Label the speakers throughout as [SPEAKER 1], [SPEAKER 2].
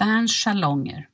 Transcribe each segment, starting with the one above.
[SPEAKER 1] Berns salonger.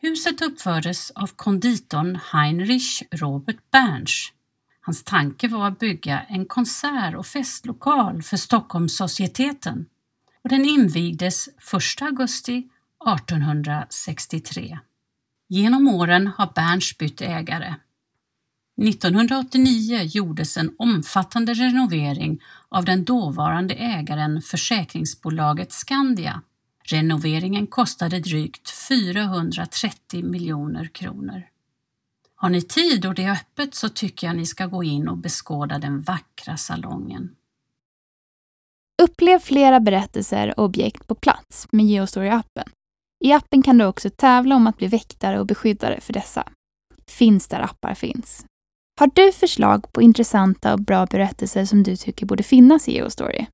[SPEAKER 1] Huset uppfördes av konditorn Heinrich Robert Berns. Hans tanke var att bygga en konsert och festlokal för Stockholmssocieteten och den invigdes 1 augusti 1863. Genom åren har Berns bytt ägare. 1989 gjordes en omfattande renovering av den dåvarande ägaren försäkringsbolaget Skandia. Renoveringen kostade drygt 430 miljoner kronor. Har ni tid och det är öppet så tycker jag ni ska gå in och beskåda den vackra salongen.
[SPEAKER 2] Upplev flera berättelser och objekt på plats med Geostory-appen. I appen kan du också tävla om att bli väktare och beskyddare för dessa. Finns där appar finns. Har du förslag på intressanta och bra berättelser som du tycker borde finnas i Geostory?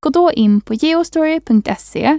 [SPEAKER 2] Gå då in på geostory.se,